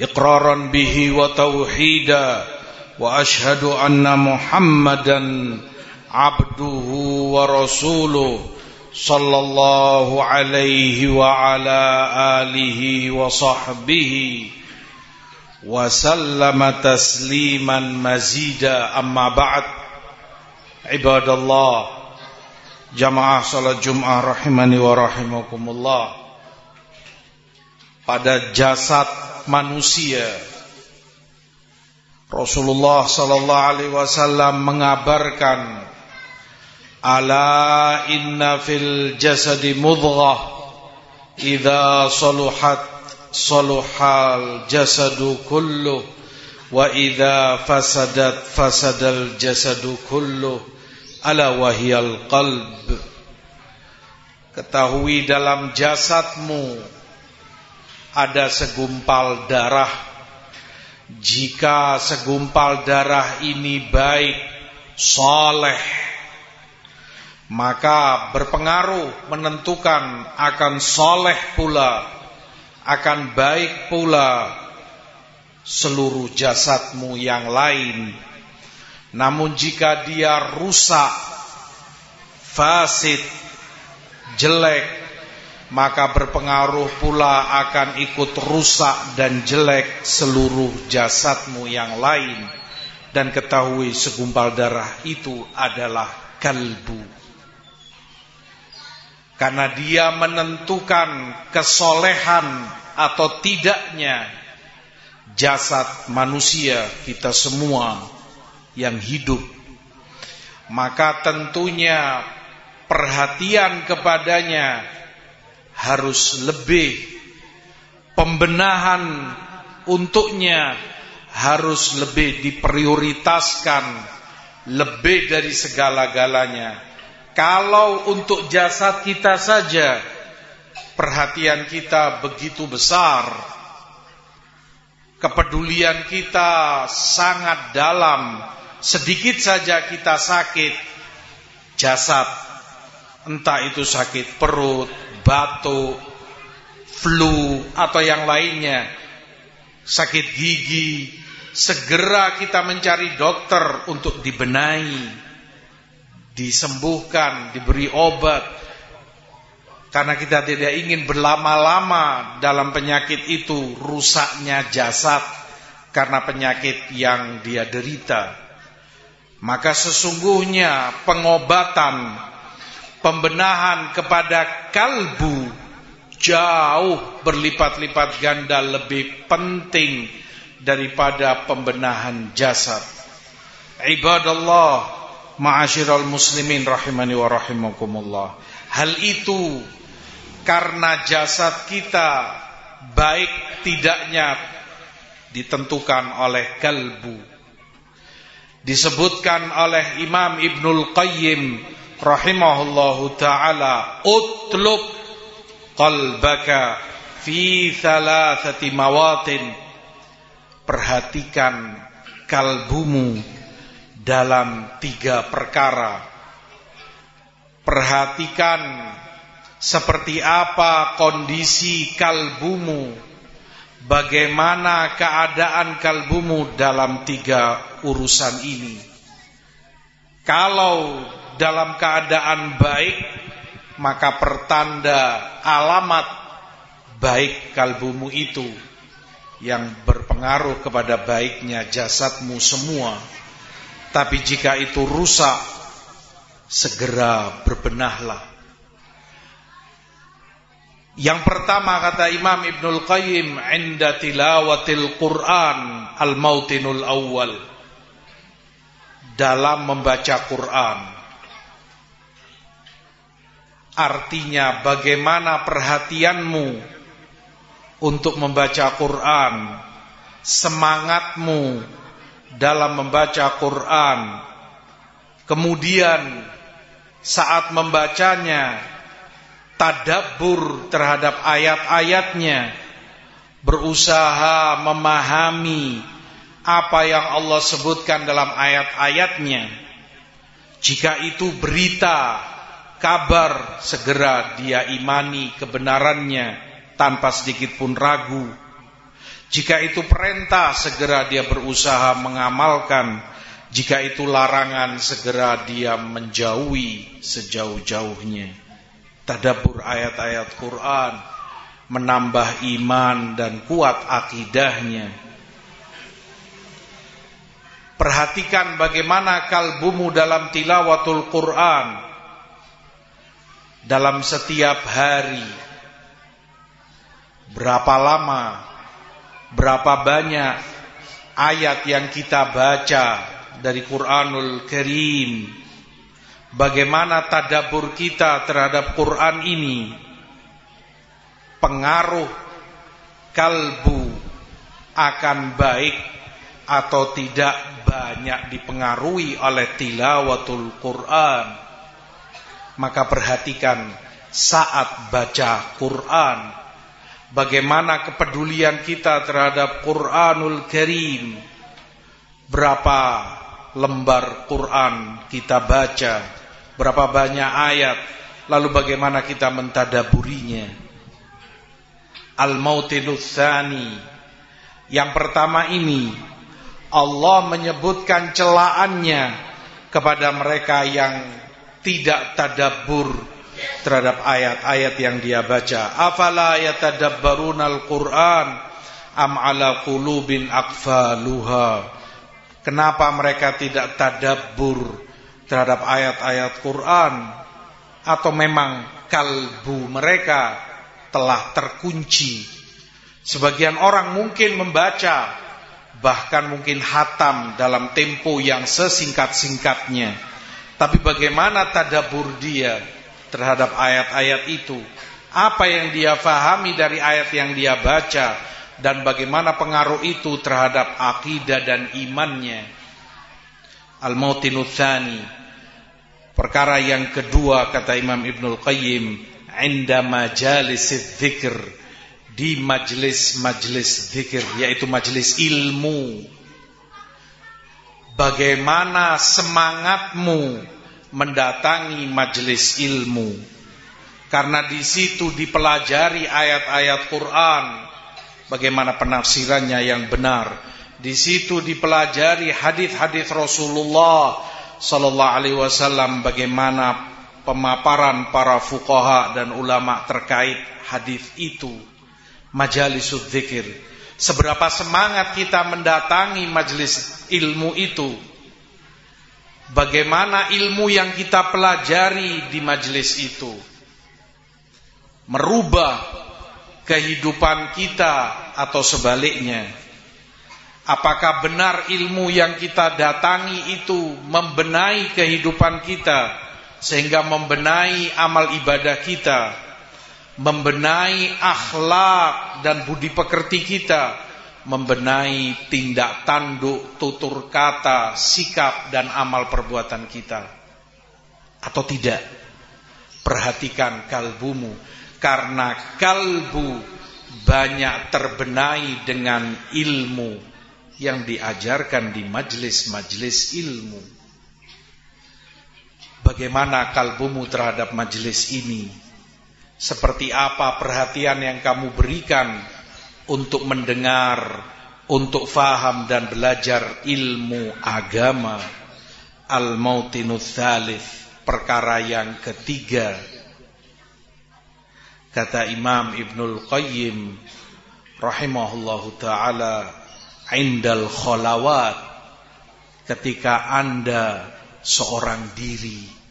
إقرارا به وتوحيدا وأشهد أن محمدا عبده ورسوله صلى الله عليه وعلى آله وصحبه وسلم تسليما مزيدا. أما بعد عباد الله جماعة صلاة الجمعة رحمني ورحمكم الله. Pada jasad manusia. Rasulullah sallallahu alaihi wasallam mengabarkan Ala inna fil jasadi mudghah idza saluhat saluhal jasadu kullu wa idza fasadat fasadal jasadu kullu ala wahiyal qalb Ketahui dalam jasadmu ada segumpal darah. Jika segumpal darah ini baik Soleh Maka berpengaruh menentukan akan soleh pula Akan baik pula Seluruh jasadmu yang lain. Namun jika dia rusak Fasid Jelek maka berpengaruh pula akan ikut rusak dan jelek seluruh jasadmu yang lain. Dan ketahui segumpal darah itu adalah kalbu. Karena dia menentukan kesolehan atau tidaknya jasad manusia kita semua yang hidup. Maka tentunya perhatian kepadanya harus lebih. Pembenahan untuknya harus lebih diprioritaskan lebih dari segala-galanya. Kalau untuk jasad kita saja perhatian kita begitu besar. Kepedulian kita sangat dalam. Sedikit saja kita sakit jasad entah itu sakit perut batuk, flu atau yang lainnya, sakit gigi, segera kita mencari dokter untuk dibenahi, disembuhkan, diberi obat. Karena kita tidak ingin berlama-lama dalam penyakit itu rusaknya jasad karena penyakit yang dia derita. Maka sesungguhnya pengobatan pembenahan kepada kalbu jauh berlipat-lipat ganda lebih penting daripada pembenahan jasad. Ibadallah, ma'asyiral muslimin rahimani wa rahimakumullah. Hal itu karena jasad kita baik tidaknya ditentukan oleh kalbu. Disebutkan oleh Imam Ibnul Qayyim rahimahullahu taala utlub qalbaka fi thalathati mawatin. Perhatikan kalbumu dalam tiga perkara. Perhatikan seperti apa kondisi kalbumu bagaimana keadaan kalbumu dalam tiga urusan ini. Kalau dalam keadaan baik maka pertanda alamat baik kalbumu itu yang berpengaruh kepada baiknya jasadmu semua. Tapi jika itu rusak segera berbenahlah. Yang pertama kata Imam Ibnul Qayyim inda tilawatil Quran al-mautinul awal dalam membaca Quran Artinya bagaimana perhatianmu untuk membaca Quran semangatmu dalam membaca Quran, kemudian saat membacanya tadabbur terhadap ayat-ayatnya, berusaha memahami apa yang Allah sebutkan dalam ayat-ayatnya. Jika itu berita, kabar, segera dia imani kebenarannya tanpa sedikit pun ragu. Jika itu perintah, segera dia berusaha mengamalkan. Jika itu larangan, segera dia menjauhi sejauh-jauhnya tadabur ayat-ayat Quran, menambah iman dan kuat akidahnya. Perhatikan bagaimana kalbumu dalam tilawatul Quran dalam setiap hari. Berapa lama, berapa banyak ayat yang kita baca dari Quranul Karim. Bagaimana tadabur kita terhadap Quran ini? Pengaruh kalbu akan baik atau tidak banyak dipengaruhi oleh tilawatul Quran maka perhatikan saat baca Quran. Bagaimana kepedulian kita terhadap Quranul Karim. Berapa lembar Quran kita baca. Berapa banyak ayat, lalu bagaimana kita mentadaburinya. Al-Mautinus Yang pertama ini Allah menyebutkan celaannya kepada mereka yang tidak tadabbur terhadap ayat-ayat yang dia baca. Afala yatadabbarunal Qur'an am ala qulubin aqfaluha. Kenapa mereka tidak tadabbur terhadap ayat-ayat Quran atau memang kalbu mereka telah terkunci. Sebagian orang mungkin membaca bahkan mungkin hatam dalam tempo yang sesingkat-singkatnya. Tapi bagaimana tadabur dia terhadap ayat-ayat itu? Apa yang dia fahami dari ayat yang dia baca dan bagaimana pengaruh itu terhadap akidah dan imannya? Al-Mautinu Perkara yang kedua kata Imam Ibnul Qayyim, inda majalis dzikir di majlis-majlis zikir yaitu majlis ilmu. Bagaimana semangatmu mendatangi majlis ilmu? Karena di situ dipelajari ayat-ayat Quran, bagaimana penafsirannya yang benar. Di situ dipelajari hadis-hadis Rasulullah sallallahu alaihi wasallam bagaimana pemaparan para fuqaha dan ulama terkait hadis itu majalisud zikir seberapa semangat kita mendatangi majelis ilmu itu. Bagaimana ilmu yang kita pelajari di majelis itu. Merubah kehidupan kita atau sebaliknya. Apakah benar ilmu yang kita datangi itu membenahi kehidupan kita sehingga membenahi amal ibadah kita, membenahi akhlak dan budi pekerti kita, membenahi tindak tanduk, tutur kata, sikap dan amal perbuatan kita atau tidak? Perhatikan kalbumu karena kalbu banyak terbenahi dengan ilmu yang diajarkan di majlis-majlis ilmu. Bagaimana kalbumu terhadap majlis ini? Seperti apa perhatian yang kamu berikan untuk mendengar, untuk faham dan belajar ilmu agama? Al-Mautinus Thalith, perkara yang ketiga. Kata Imam Ibnul Qayyim rahimahullahu taala indal kholawat ketika anda seorang diri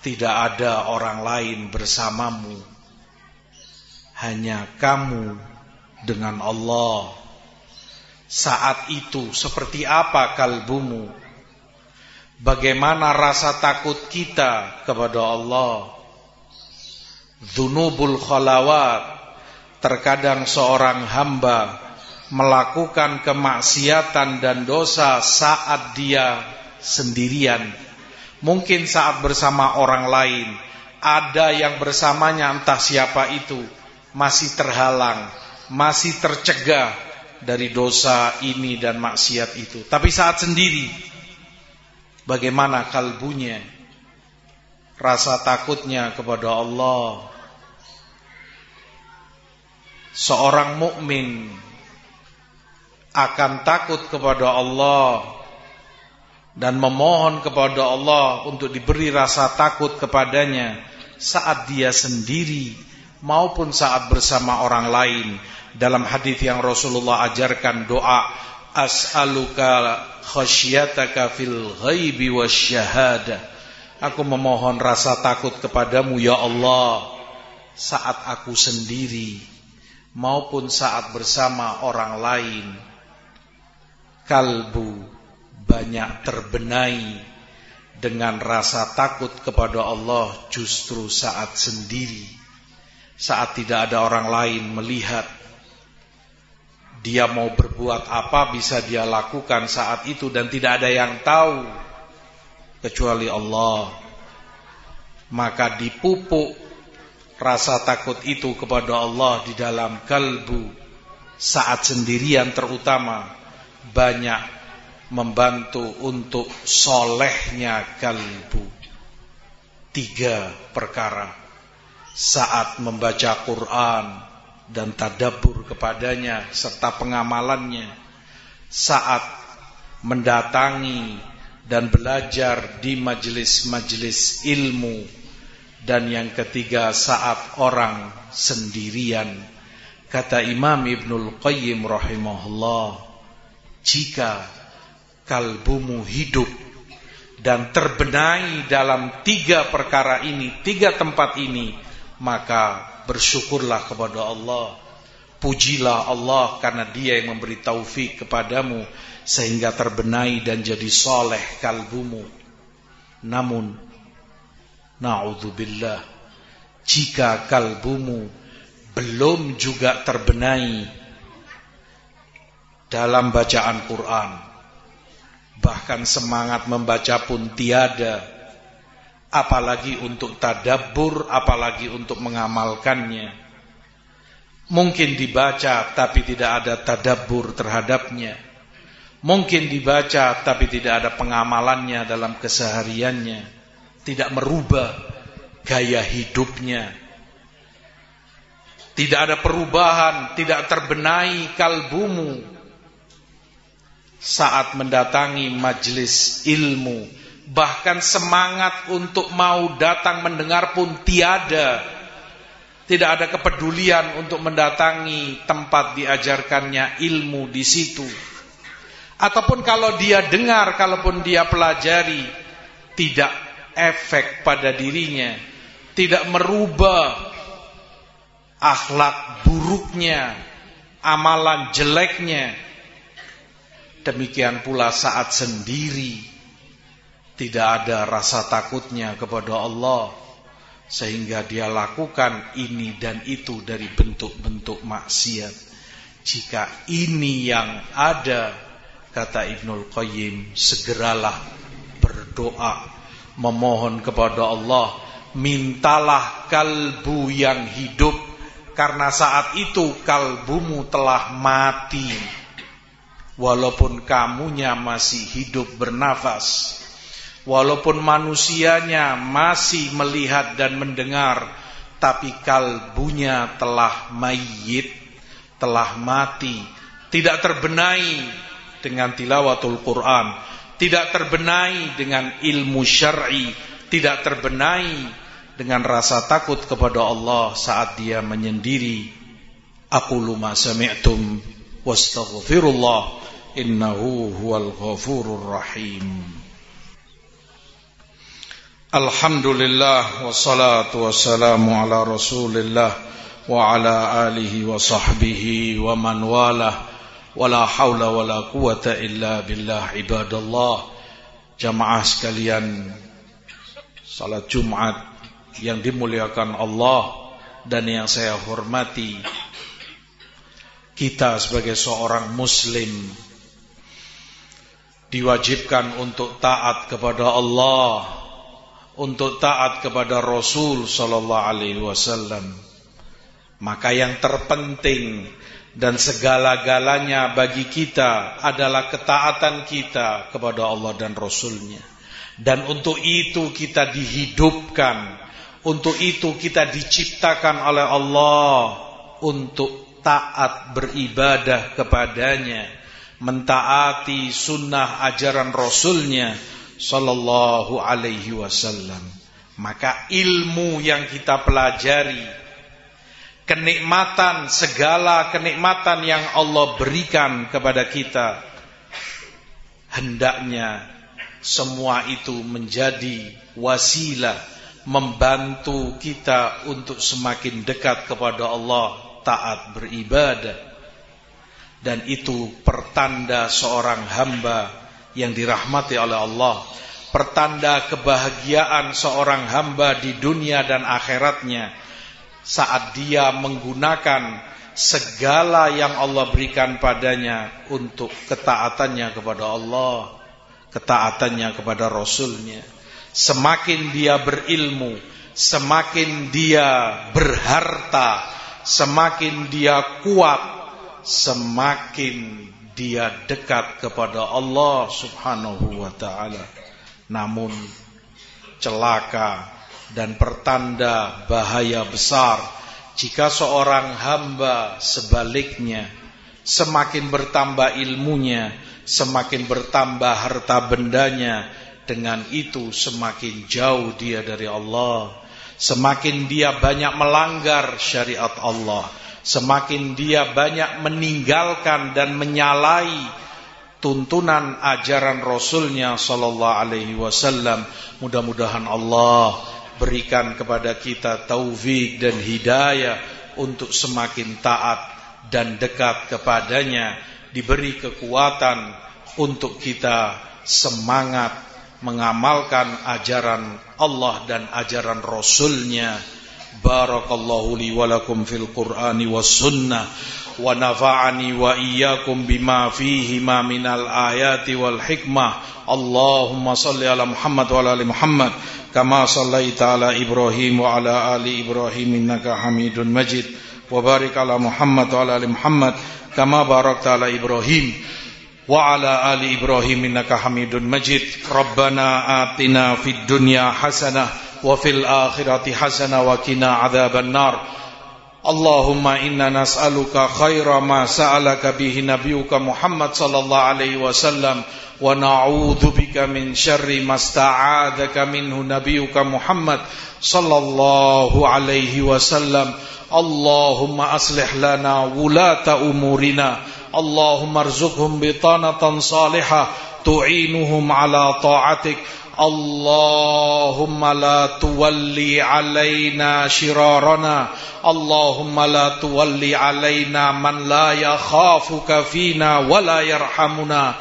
tidak ada orang lain bersamamu. Hanya kamu dengan Allah. Saat itu seperti apa kalbumu? Bagaimana rasa takut kita kepada Allah? Zunubul kholawat terkadang seorang hamba melakukan kemaksiatan dan dosa saat dia sendirian. Mungkin saat bersama orang lain, ada yang bersamanya entah siapa itu masih terhalang, masih tercegah dari dosa ini dan maksiat itu. Tapi saat sendiri, bagaimana kalbunya, rasa takutnya kepada Allah. Seorang mukmin akan takut kepada Allah dan memohon kepada Allah untuk diberi rasa takut kepadanya saat dia sendiri maupun saat bersama orang lain. Dalam hadis yang Rasulullah ajarkan doa as'aluka khasyataka fil ghaibi wasyahadah Aku memohon rasa takut kepadamu ya Allah saat aku sendiri maupun saat bersama orang lain. Kalbu banyak terbenai dengan rasa takut kepada Allah justru saat sendiri. Saat tidak ada orang lain melihat dia mau berbuat apa bisa dia lakukan saat itu dan tidak ada yang tahu kecuali Allah maka dipupuk rasa takut itu kepada Allah di dalam kalbu saat sendirian terutama banyak membantu untuk solehnya kalbu. Tiga perkara. Saat membaca Quran dan tadabur kepadanya serta pengamalannya. Saat mendatangi dan belajar di majelis-majelis ilmu. Dan yang ketiga saat orang sendirian. Kata Imam Ibnul Qayyim rahimahullah jika kalbumu hidup dan terbenai dalam tiga perkara ini tiga tempat ini maka bersyukurlah kepada Allah pujilah Allah karena dia yang memberi taufik kepadamu sehingga terbenai dan jadi soleh kalbumu. Namun, na'udzubillah, jika kalbumu belum juga terbenai dalam bacaan Quran, bahkan semangat membaca pun tiada, apalagi untuk tadabbur, apalagi untuk mengamalkannya. Mungkin dibaca tapi tidak ada tadabbur terhadapnya Mungkin dibaca tapi tidak ada pengamalannya dalam kesehariannya. Tidak merubah gaya hidupnya. Tidak ada perubahan, tidak terbenai kalbumu saat mendatangi majelis ilmu. Bahkan semangat untuk mau datang mendengar pun tiada. Tidak ada kepedulian untuk mendatangi tempat diajarkannya ilmu di situ ataupun kalau dia dengar, kalaupun dia pelajari, tidak efek pada dirinya, tidak merubah akhlak buruknya, amalan jeleknya. Demikian pula saat sendiri, tidak ada rasa takutnya kepada Allah, sehingga dia lakukan ini dan itu dari bentuk-bentuk maksiat. Jika ini yang ada Kata Ibnul Qayyim, segeralah berdoa, memohon kepada Allah, mintalah kalbu yang hidup, karena saat itu kalbumu telah mati. Walaupun kamunya masih hidup bernafas, walaupun manusianya masih melihat dan mendengar, tapi kalbunya telah mayit, telah mati, tidak terbenai dengan tilawatul Quran, tidak terbenai dengan ilmu syar'i, tidak terbenai dengan rasa takut kepada Allah saat dia menyendiri. Aku luma sami'tum wastaghfirullah innahu huwal ghafurur rahim. Alhamdulillah wassalatu wassalamu ala Rasulillah wa ala alihi wa sahbihi wa man walah wala haula wala quwata illa billah ibadallah jamaah sekalian salat Jumat yang dimuliakan Allah dan yang saya hormati kita sebagai seorang muslim diwajibkan untuk taat kepada Allah, untuk taat kepada Rasul sallallahu alaihi wasallam. Maka yang terpenting dan segala-galanya bagi kita adalah ketaatan kita kepada Allah dan Rasulnya. Dan untuk itu kita dihidupkan, untuk itu kita diciptakan oleh Allah untuk taat beribadah kepadanya mentaati sunnah ajaran Rasulnya Sallallahu alaihi wasallam. Maka ilmu yang kita pelajari Kenikmatan, segala kenikmatan yang Allah berikan kepada kita Hendaknya semua itu menjadi wasilah Membantu kita untuk semakin dekat kepada Allah Taat beribadah. Dan itu pertanda seorang hamba yang dirahmati oleh Allah. Pertanda kebahagiaan seorang hamba di dunia dan akhiratnya. Saat dia menggunakan segala yang Allah berikan padanya untuk ketaatannya kepada Allah ketaatannya kepada Rasulnya. Semakin dia berilmu semakin dia berharta semakin dia kuat semakin dia dekat kepada Allah Subhanahu wa taala. Namun celaka dan pertanda bahaya besar jika seorang hamba sebaliknya semakin bertambah ilmunya, semakin bertambah harta bendanya, dengan itu semakin jauh dia dari Allah. Semakin dia banyak melanggar syariat Allah Semakin dia banyak meninggalkan dan menyalahi tuntunan ajaran Rasulnya Sallallahu Alaihi Wasallam. Mudah-mudahan Allah berikan kepada kita taufik dan hidayah untuk semakin taat dan dekat kepadanya. Diberi kekuatan untuk kita semangat mengamalkan ajaran Allah dan ajaran Rasulnya. Barakallahu li walakum fil Qur'ani was sunnah wa nafa'ani wa iyyakum bima fihi ma minal ayati wal hikmah. Allahumma salli ala Muhammad wa ala Muhammad kama sallaita ala Ibrahim wa ala ali Ibrahim innaka Hamidun Majid. Wa barik ala Muhammad wa ala Muhammad kama barakta ala Ibrahim. وعلى آل إبراهيم إنك حميد مجيد. ربنا آتنا في الدنيا حسنة وفي الآخرة حسنة وكنا عذاب النار. اللهم إنا نسألك خير ما سألك به نبيك محمد صلى الله عليه وسلم ونعوذ بك من شر ما استعاذك منه نبيك محمد صلى الله عليه وسلم. اللهم أصلح لنا ولاة أمورنا اللهم ارزقهم بطانة صالحة تعينهم على طاعتك. اللهم لا تولي علينا شرارنا. اللهم لا تولي علينا من لا يخافك فينا ولا يرحمنا.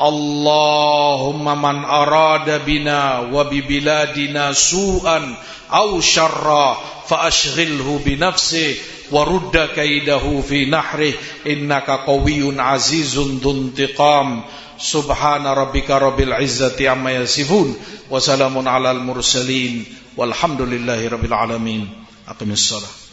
اللهم من أراد بنا وببلادنا سوءا أو شرا فأشغله بنفسه. ورد كيده في نحره. إنك قوي عزيز ذو انتقام. سبحان ربك رب العزة عما يصفون. وسلام على المرسلين. والحمد لله رب العالمين. أقم الصلاة.